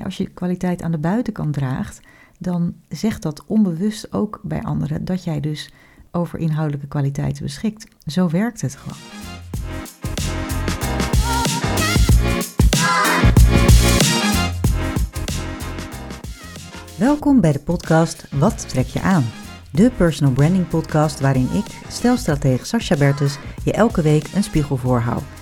als je kwaliteit aan de buitenkant draagt, dan zegt dat onbewust ook bij anderen dat jij dus over inhoudelijke kwaliteiten beschikt. Zo werkt het gewoon. Welkom bij de podcast Wat trek je aan? De personal branding podcast waarin ik, stelstratege Sascha Bertus, je elke week een spiegel voorhoud.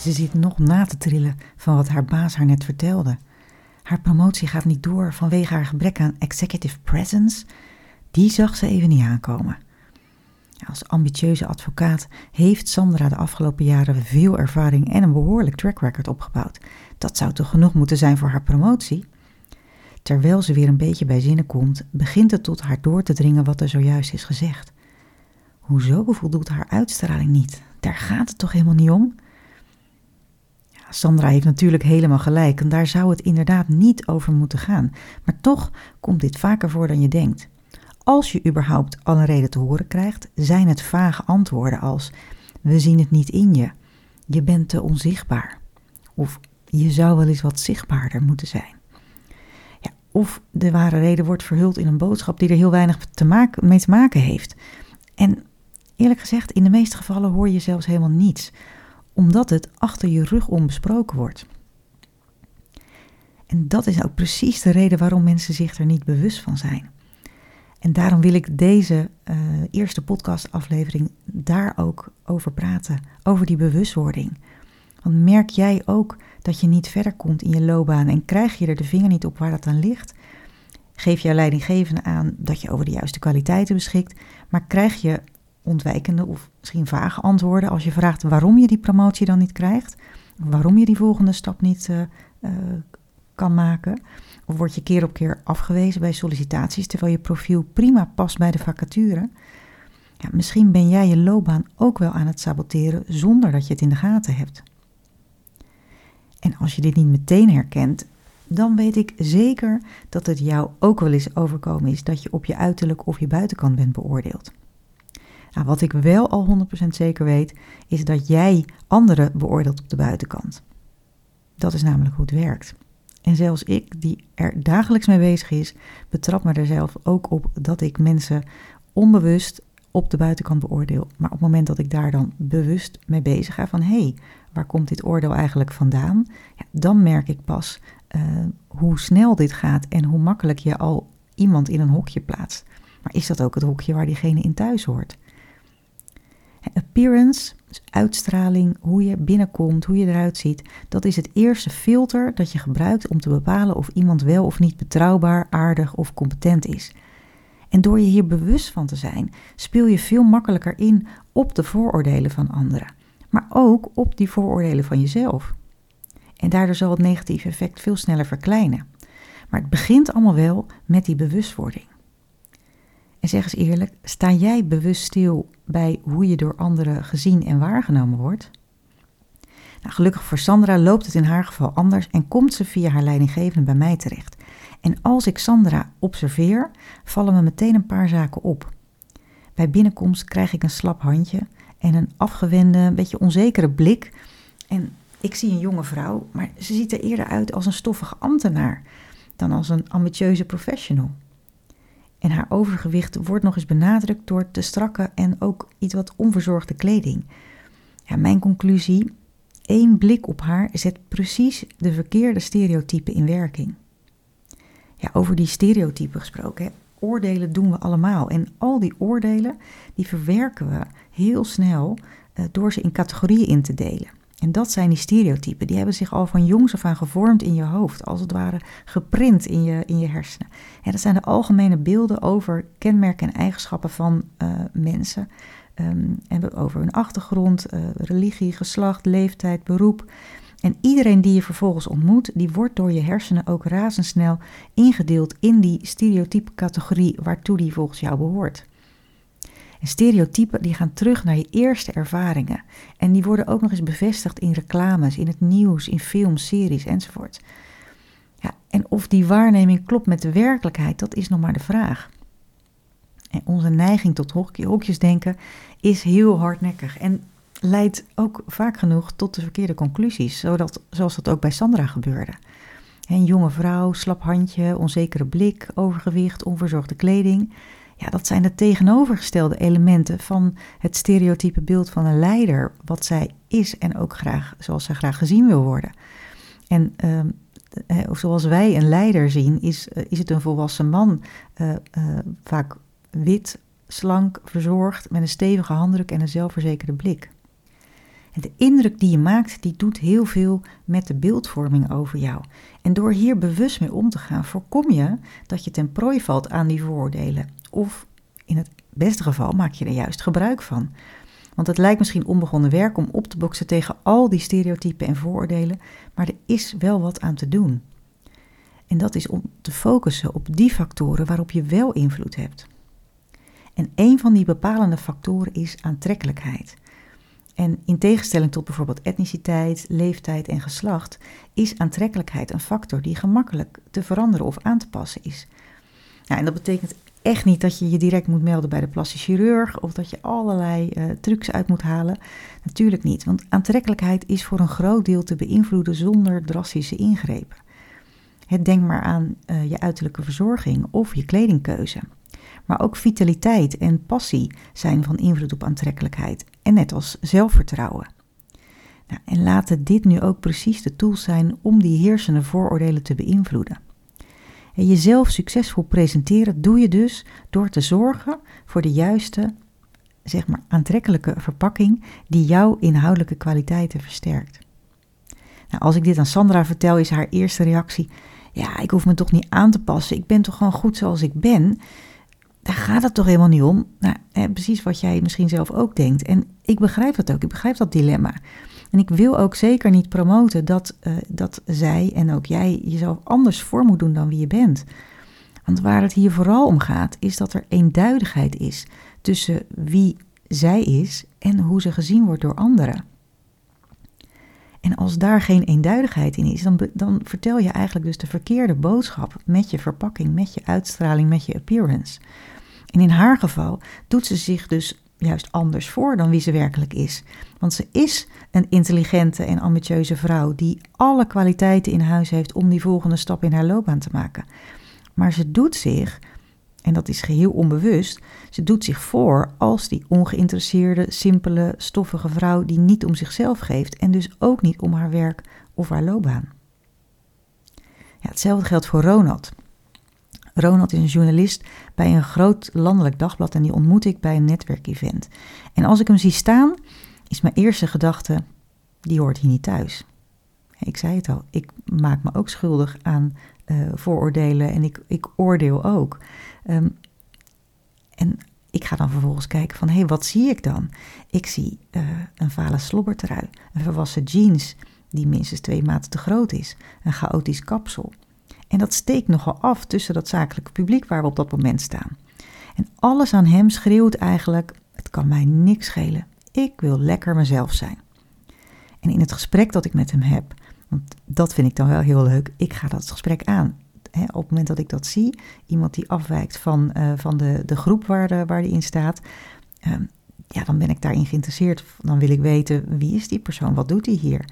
Ze zit nog na te trillen van wat haar baas haar net vertelde. Haar promotie gaat niet door vanwege haar gebrek aan executive presence. Die zag ze even niet aankomen. Als ambitieuze advocaat heeft Sandra de afgelopen jaren veel ervaring en een behoorlijk track record opgebouwd. Dat zou toch genoeg moeten zijn voor haar promotie? Terwijl ze weer een beetje bij zinnen komt, begint het tot haar door te dringen wat er zojuist is gezegd. Hoezo voldoet haar uitstraling niet? Daar gaat het toch helemaal niet om? Sandra heeft natuurlijk helemaal gelijk en daar zou het inderdaad niet over moeten gaan. Maar toch komt dit vaker voor dan je denkt. Als je überhaupt al een reden te horen krijgt, zijn het vage antwoorden als: We zien het niet in je, je bent te onzichtbaar. Of je zou wel eens wat zichtbaarder moeten zijn. Ja, of de ware reden wordt verhuld in een boodschap die er heel weinig te maken, mee te maken heeft. En eerlijk gezegd, in de meeste gevallen hoor je zelfs helemaal niets omdat het achter je rug onbesproken wordt. En dat is ook precies de reden waarom mensen zich er niet bewust van zijn. En daarom wil ik deze uh, eerste podcastaflevering daar ook over praten, over die bewustwording. Want merk jij ook dat je niet verder komt in je loopbaan en krijg je er de vinger niet op waar dat aan ligt? Geef jouw leidinggevende aan dat je over de juiste kwaliteiten beschikt, maar krijg je ontwijkende of misschien vage antwoorden als je vraagt waarom je die promotie dan niet krijgt, waarom je die volgende stap niet uh, uh, kan maken. Of word je keer op keer afgewezen bij sollicitaties terwijl je profiel prima past bij de vacature. Ja, misschien ben jij je loopbaan ook wel aan het saboteren zonder dat je het in de gaten hebt. En als je dit niet meteen herkent, dan weet ik zeker dat het jou ook wel eens overkomen is dat je op je uiterlijk of je buitenkant bent beoordeeld. Nou, wat ik wel al 100% zeker weet, is dat jij anderen beoordeelt op de buitenkant. Dat is namelijk hoe het werkt. En zelfs ik, die er dagelijks mee bezig is, betrap me er zelf ook op dat ik mensen onbewust op de buitenkant beoordeel. Maar op het moment dat ik daar dan bewust mee bezig ga van hé, hey, waar komt dit oordeel eigenlijk vandaan? Ja, dan merk ik pas uh, hoe snel dit gaat en hoe makkelijk je al iemand in een hokje plaatst. Maar is dat ook het hokje waar diegene in thuis hoort? Appearance, dus uitstraling, hoe je binnenkomt, hoe je eruit ziet, dat is het eerste filter dat je gebruikt om te bepalen of iemand wel of niet betrouwbaar, aardig of competent is. En door je hier bewust van te zijn, speel je veel makkelijker in op de vooroordelen van anderen, maar ook op die vooroordelen van jezelf. En daardoor zal het negatieve effect veel sneller verkleinen. Maar het begint allemaal wel met die bewustwording. En zeg eens eerlijk, sta jij bewust stil bij hoe je door anderen gezien en waargenomen wordt? Nou, gelukkig voor Sandra loopt het in haar geval anders en komt ze via haar leidinggevende bij mij terecht. En als ik Sandra observeer, vallen me meteen een paar zaken op. Bij binnenkomst krijg ik een slap handje en een afgewende, een beetje onzekere blik. En ik zie een jonge vrouw, maar ze ziet er eerder uit als een stoffige ambtenaar dan als een ambitieuze professional. En haar overgewicht wordt nog eens benadrukt door te strakke en ook iets wat onverzorgde kleding. Ja, mijn conclusie: één blik op haar zet precies de verkeerde stereotypen in werking. Ja, over die stereotypen gesproken, oordelen doen we allemaal. En al die oordelen, die verwerken we heel snel uh, door ze in categorieën in te delen. En dat zijn die stereotypen. Die hebben zich al van jongs af aan gevormd in je hoofd. Als het ware geprint in je, in je hersenen. En dat zijn de algemene beelden over kenmerken en eigenschappen van uh, mensen. Um, en over hun achtergrond, uh, religie, geslacht, leeftijd, beroep. En iedereen die je vervolgens ontmoet, die wordt door je hersenen ook razendsnel ingedeeld in die stereotype categorie waartoe die volgens jou behoort. En stereotypen die gaan terug naar je eerste ervaringen. En die worden ook nog eens bevestigd in reclames, in het nieuws, in films, series enzovoort. Ja, en of die waarneming klopt met de werkelijkheid, dat is nog maar de vraag. En onze neiging tot hokjesdenken is heel hardnekkig en leidt ook vaak genoeg tot de verkeerde conclusies, zodat, zoals dat ook bij Sandra gebeurde. Een jonge vrouw, slap handje, onzekere blik, overgewicht, onverzorgde kleding. Ja, dat zijn de tegenovergestelde elementen van het stereotype beeld van een leider, wat zij is en ook graag zoals zij graag gezien wil worden. En uh, zoals wij een leider zien, is, uh, is het een volwassen man, vaak wit, slank, verzorgd, met een stevige handdruk en een zelfverzekerde blik. En de indruk die je maakt, die doet heel veel met de beeldvorming over jou. En door hier bewust mee om te gaan, voorkom je dat je ten prooi valt aan die vooroordelen. Of in het beste geval maak je er juist gebruik van. Want het lijkt misschien onbegonnen werk om op te boksen tegen al die stereotypen en vooroordelen, maar er is wel wat aan te doen. En dat is om te focussen op die factoren waarop je wel invloed hebt. En een van die bepalende factoren is aantrekkelijkheid. En in tegenstelling tot bijvoorbeeld etniciteit, leeftijd en geslacht, is aantrekkelijkheid een factor die gemakkelijk te veranderen of aan te passen is. Nou, en dat betekent echt niet dat je je direct moet melden bij de plastisch chirurg of dat je allerlei uh, trucs uit moet halen. Natuurlijk niet, want aantrekkelijkheid is voor een groot deel te beïnvloeden zonder drastische ingrepen. Het denk maar aan uh, je uiterlijke verzorging of je kledingkeuze. Maar ook vitaliteit en passie zijn van invloed op aantrekkelijkheid. En net als zelfvertrouwen. Nou, en laten dit nu ook precies de tools zijn om die heersende vooroordelen te beïnvloeden. Jezelf succesvol presenteren doe je dus door te zorgen voor de juiste, zeg maar, aantrekkelijke verpakking die jouw inhoudelijke kwaliteiten versterkt. Nou, als ik dit aan Sandra vertel, is haar eerste reactie: Ja, ik hoef me toch niet aan te passen. Ik ben toch gewoon goed zoals ik ben daar gaat het toch helemaal niet om. Nou, precies wat jij misschien zelf ook denkt. En ik begrijp dat ook. Ik begrijp dat dilemma. En ik wil ook zeker niet promoten dat, uh, dat zij en ook jij jezelf anders voor moet doen dan wie je bent. Want waar het hier vooral om gaat, is dat er eenduidigheid is tussen wie zij is en hoe ze gezien wordt door anderen. En als daar geen eenduidigheid in is, dan, dan vertel je eigenlijk dus de verkeerde boodschap met je verpakking, met je uitstraling, met je appearance. En in haar geval doet ze zich dus juist anders voor dan wie ze werkelijk is. Want ze is een intelligente en ambitieuze vrouw die alle kwaliteiten in huis heeft om die volgende stap in haar loopbaan te maken. Maar ze doet zich, en dat is geheel onbewust, ze doet zich voor als die ongeïnteresseerde, simpele, stoffige vrouw die niet om zichzelf geeft en dus ook niet om haar werk of haar loopbaan. Ja, hetzelfde geldt voor Ronald. Ronald is een journalist bij een groot landelijk dagblad en die ontmoet ik bij een netwerkevent. En als ik hem zie staan, is mijn eerste gedachte, die hoort hier niet thuis. Ik zei het al, ik maak me ook schuldig aan uh, vooroordelen en ik, ik oordeel ook. Um, en ik ga dan vervolgens kijken van, hé, hey, wat zie ik dan? Ik zie uh, een vale slobbertrui, een verwassen jeans die minstens twee maten te groot is, een chaotisch kapsel. En dat steekt nogal af tussen dat zakelijke publiek waar we op dat moment staan. En alles aan hem schreeuwt eigenlijk: het kan mij niks schelen. Ik wil lekker mezelf zijn. En in het gesprek dat ik met hem heb, want dat vind ik dan wel heel leuk, ik ga dat gesprek aan. op het moment dat ik dat zie, iemand die afwijkt van, uh, van de, de groep waar, de, waar die in staat, uh, ja, dan ben ik daarin geïnteresseerd. Dan wil ik weten wie is die persoon, wat doet hij hier.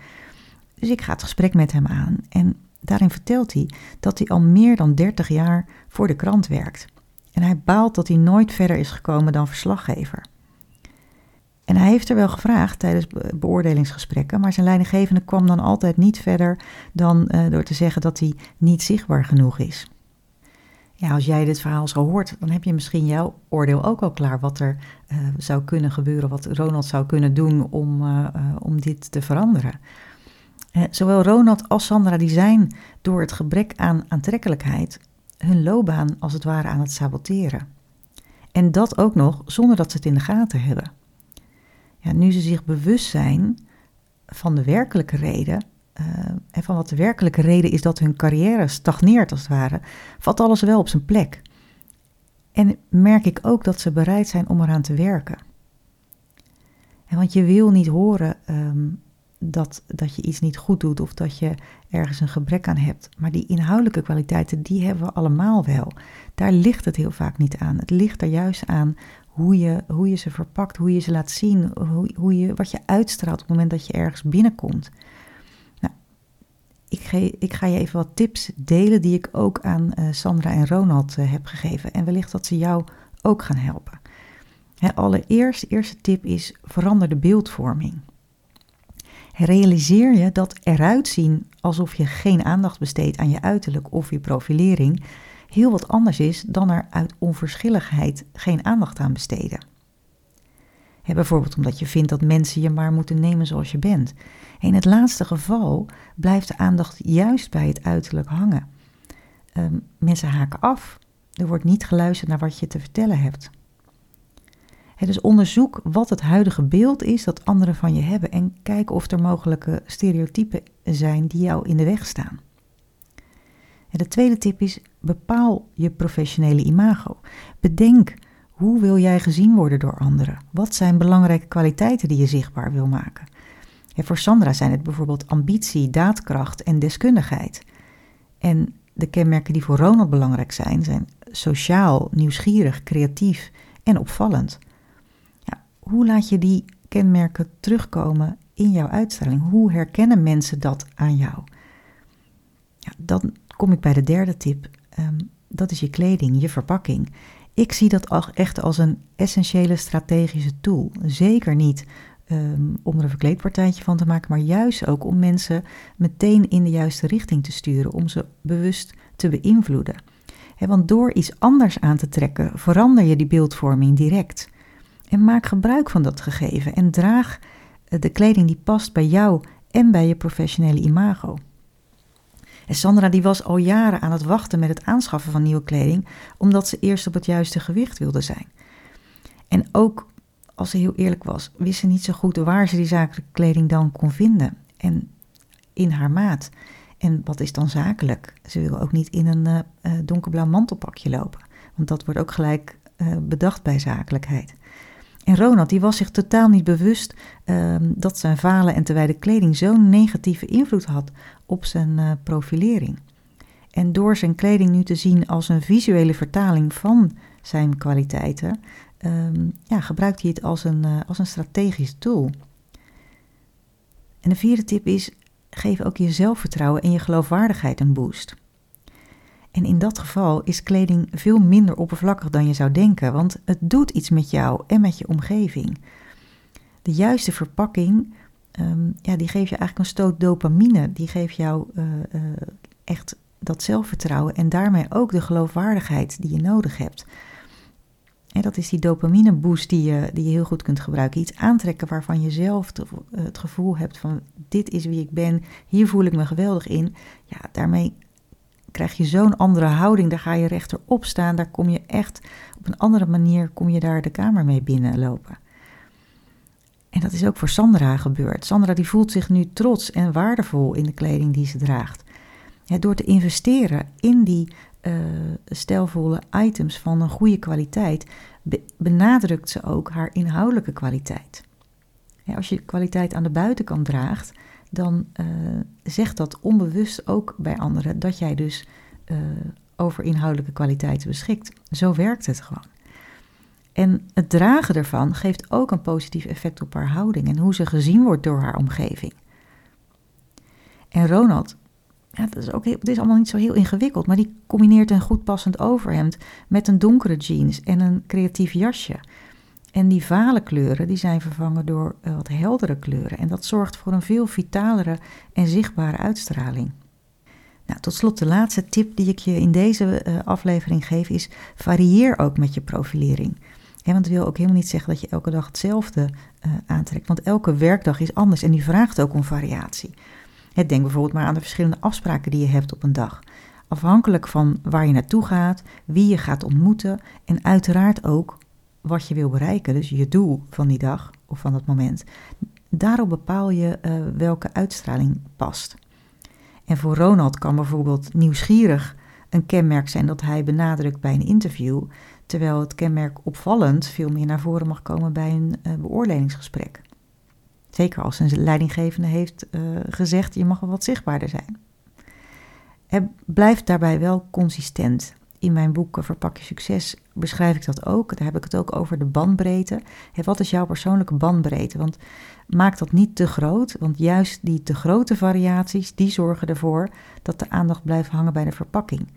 Dus ik ga het gesprek met hem aan en Daarin vertelt hij dat hij al meer dan 30 jaar voor de krant werkt. En hij baalt dat hij nooit verder is gekomen dan verslaggever. En hij heeft er wel gevraagd tijdens beoordelingsgesprekken, maar zijn leidinggevende kwam dan altijd niet verder dan uh, door te zeggen dat hij niet zichtbaar genoeg is. Ja, als jij dit verhaal zo hoort, dan heb je misschien jouw oordeel ook al klaar wat er uh, zou kunnen gebeuren, wat Ronald zou kunnen doen om, uh, om dit te veranderen. Zowel Ronald als Sandra die zijn door het gebrek aan aantrekkelijkheid hun loopbaan als het ware aan het saboteren. En dat ook nog zonder dat ze het in de gaten hebben. Ja, nu ze zich bewust zijn van de werkelijke reden, uh, en van wat de werkelijke reden is dat hun carrière stagneert als het ware, valt alles wel op zijn plek. En merk ik ook dat ze bereid zijn om eraan te werken. En want je wil niet horen um, dat, dat je iets niet goed doet of dat je ergens een gebrek aan hebt. Maar die inhoudelijke kwaliteiten, die hebben we allemaal wel. Daar ligt het heel vaak niet aan. Het ligt er juist aan hoe je, hoe je ze verpakt, hoe je ze laat zien, hoe, hoe je, wat je uitstraalt op het moment dat je ergens binnenkomt. Nou, ik, ge, ik ga je even wat tips delen die ik ook aan uh, Sandra en Ronald uh, heb gegeven. En wellicht dat ze jou ook gaan helpen. He, allereerst, eerste tip is verander de beeldvorming. Realiseer je dat eruit zien alsof je geen aandacht besteedt aan je uiterlijk of je profilering heel wat anders is dan er uit onverschilligheid geen aandacht aan besteden. bijvoorbeeld omdat je vindt dat mensen je maar moeten nemen zoals je bent. In het laatste geval blijft de aandacht juist bij het uiterlijk hangen. Um, mensen haken af. Er wordt niet geluisterd naar wat je te vertellen hebt. Dus onderzoek wat het huidige beeld is dat anderen van je hebben en kijk of er mogelijke stereotypen zijn die jou in de weg staan. En de tweede tip is: bepaal je professionele imago. Bedenk hoe wil jij gezien worden door anderen? Wat zijn belangrijke kwaliteiten die je zichtbaar wil maken? En voor Sandra zijn het bijvoorbeeld ambitie, daadkracht en deskundigheid. En de kenmerken die voor Ronald belangrijk zijn, zijn sociaal, nieuwsgierig, creatief en opvallend. Hoe laat je die kenmerken terugkomen in jouw uitstraling? Hoe herkennen mensen dat aan jou? Ja, dan kom ik bij de derde tip. Ehm, dat is je kleding, je verpakking. Ik zie dat echt als een essentiële strategische tool. Zeker niet um, om er een verkleedpartijtje van te maken, maar juist ook om mensen meteen in de juiste richting te sturen, om ze bewust te beïnvloeden. want door iets anders aan te trekken, verander je die beeldvorming direct. En maak gebruik van dat gegeven en draag eh, de kleding die past bij jou en bij je professionele imago. En Sandra die was al jaren aan het wachten met het aanschaffen van nieuwe kleding, omdat ze eerst op het juiste gewicht wilde zijn. En ook, als ze heel eerlijk was, wist ze niet zo goed waar ze die zakelijke kleding dan kon vinden. En in haar maat. En wat is dan zakelijk? Ze wil ook niet in een uh, donkerblauw mantelpakje lopen. Want dat wordt ook gelijk bedacht bij zakelijkheid. En Ronald die was zich totaal niet bewust um, dat zijn vale en te wijde kleding zo'n negatieve invloed had op zijn uh, profilering. En door zijn kleding nu te zien als een visuele vertaling van zijn kwaliteiten, um, ja, gebruikt hij het als een, uh, als een strategisch tool. En de vierde tip is: geef ook je zelfvertrouwen en je geloofwaardigheid een boost. En in dat geval is kleding veel minder oppervlakkig dan je zou denken, want het doet iets met jou en met je omgeving. De juiste verpakking, um, ja, die geeft je eigenlijk een stoot dopamine. Die geeft jou uh, uh, echt dat zelfvertrouwen en daarmee ook de geloofwaardigheid die je nodig hebt. En dat is die dopamine boost die je, die je heel goed kunt gebruiken. Iets aantrekken waarvan je zelf het gevoel hebt van dit is wie ik ben, hier voel ik me geweldig in. Ja, daarmee krijg je zo'n andere houding. Daar ga je rechterop staan. Daar kom je echt op een andere manier kom je daar de kamer mee binnenlopen. En dat is ook voor Sandra gebeurd. Sandra die voelt zich nu trots en waardevol in de kleding die ze draagt. Door te investeren in die uh, stijlvolle items van een goede kwaliteit, benadrukt ze ook haar inhoudelijke kwaliteit. Als je kwaliteit aan de buitenkant draagt, dan uh, zegt dat onbewust ook bij anderen dat jij dus uh, over inhoudelijke kwaliteiten beschikt. Zo werkt het gewoon. En het dragen ervan geeft ook een positief effect op haar houding en hoe ze gezien wordt door haar omgeving. En Ronald, ja, dat is ook heel, het is allemaal niet zo heel ingewikkeld, maar die combineert een goed passend overhemd met een donkere jeans en een creatief jasje. En die vale kleuren die zijn vervangen door eh, wat heldere kleuren. En dat zorgt voor een veel vitalere en zichtbare uitstraling. Nou, tot slot de laatste tip die ik je in deze uh, aflevering geef is varieer ook met je profilering. Want het wil ook helemaal niet zeggen dat je elke dag hetzelfde uh, aantrekt, want elke werkdag is anders en die vraagt ook om variatie. denk bijvoorbeeld maar aan de verschillende afspraken die je hebt op een dag. Afhankelijk van waar je naartoe gaat, wie je gaat ontmoeten en uiteraard ook wat je wil bereiken, dus je doel van die dag of van dat moment. Daarop bepaal je uh, welke uitstraling past. En voor Ronald kan bijvoorbeeld nieuwsgierig een kenmerk zijn dat hij benadrukt bij een interview, terwijl het kenmerk opvallend veel meer naar voren mag komen bij een uh, beoordelingsgesprek. Zeker als een leidinggevende heeft uh, gezegd: je mag wel wat zichtbaarder zijn. Hij blijft daarbij wel consistent. In mijn boek Verpak je succes beschrijf ik dat ook. Daar heb ik het ook over de bandbreedte. wat is jouw persoonlijke bandbreedte? Want maak dat niet te groot, want juist die te grote variaties, die zorgen ervoor dat de aandacht blijft hangen bij de verpakking.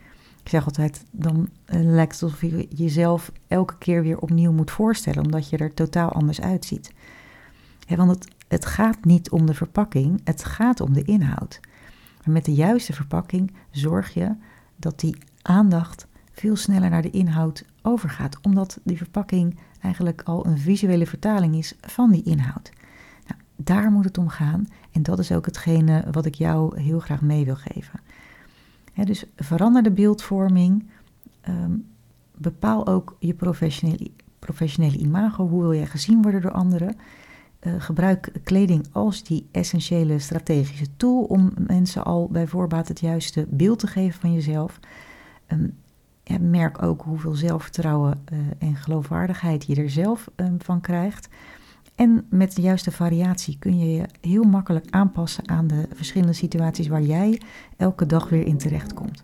Ik zeg altijd, dan eh, lijkt het alsof je jezelf elke keer weer opnieuw moet voorstellen, omdat je er totaal anders uitziet. want het, het gaat niet om de verpakking, het gaat om de inhoud. Maar met de juiste verpakking zorg je dat die aandacht veel sneller naar de inhoud overgaat, omdat die verpakking eigenlijk al een visuele vertaling is van die inhoud. Nou, daar moet het om gaan en dat is ook hetgene wat ik jou heel graag mee wil geven. dus verander de beeldvorming, ehm, bepaal ook je professionele, professionele imago, hoe wil jij gezien worden door anderen. Uh, gebruik kleding als die essentiële strategische tool om mensen al bij voorbaat het juiste beeld te geven van jezelf. Um, merk ook hoeveel zelfvertrouwen uh, en geloofwaardigheid je er zelf um, van krijgt. En met de juiste variatie kun je je heel makkelijk aanpassen aan de verschillende situaties waar jij elke dag weer in terechtkomt.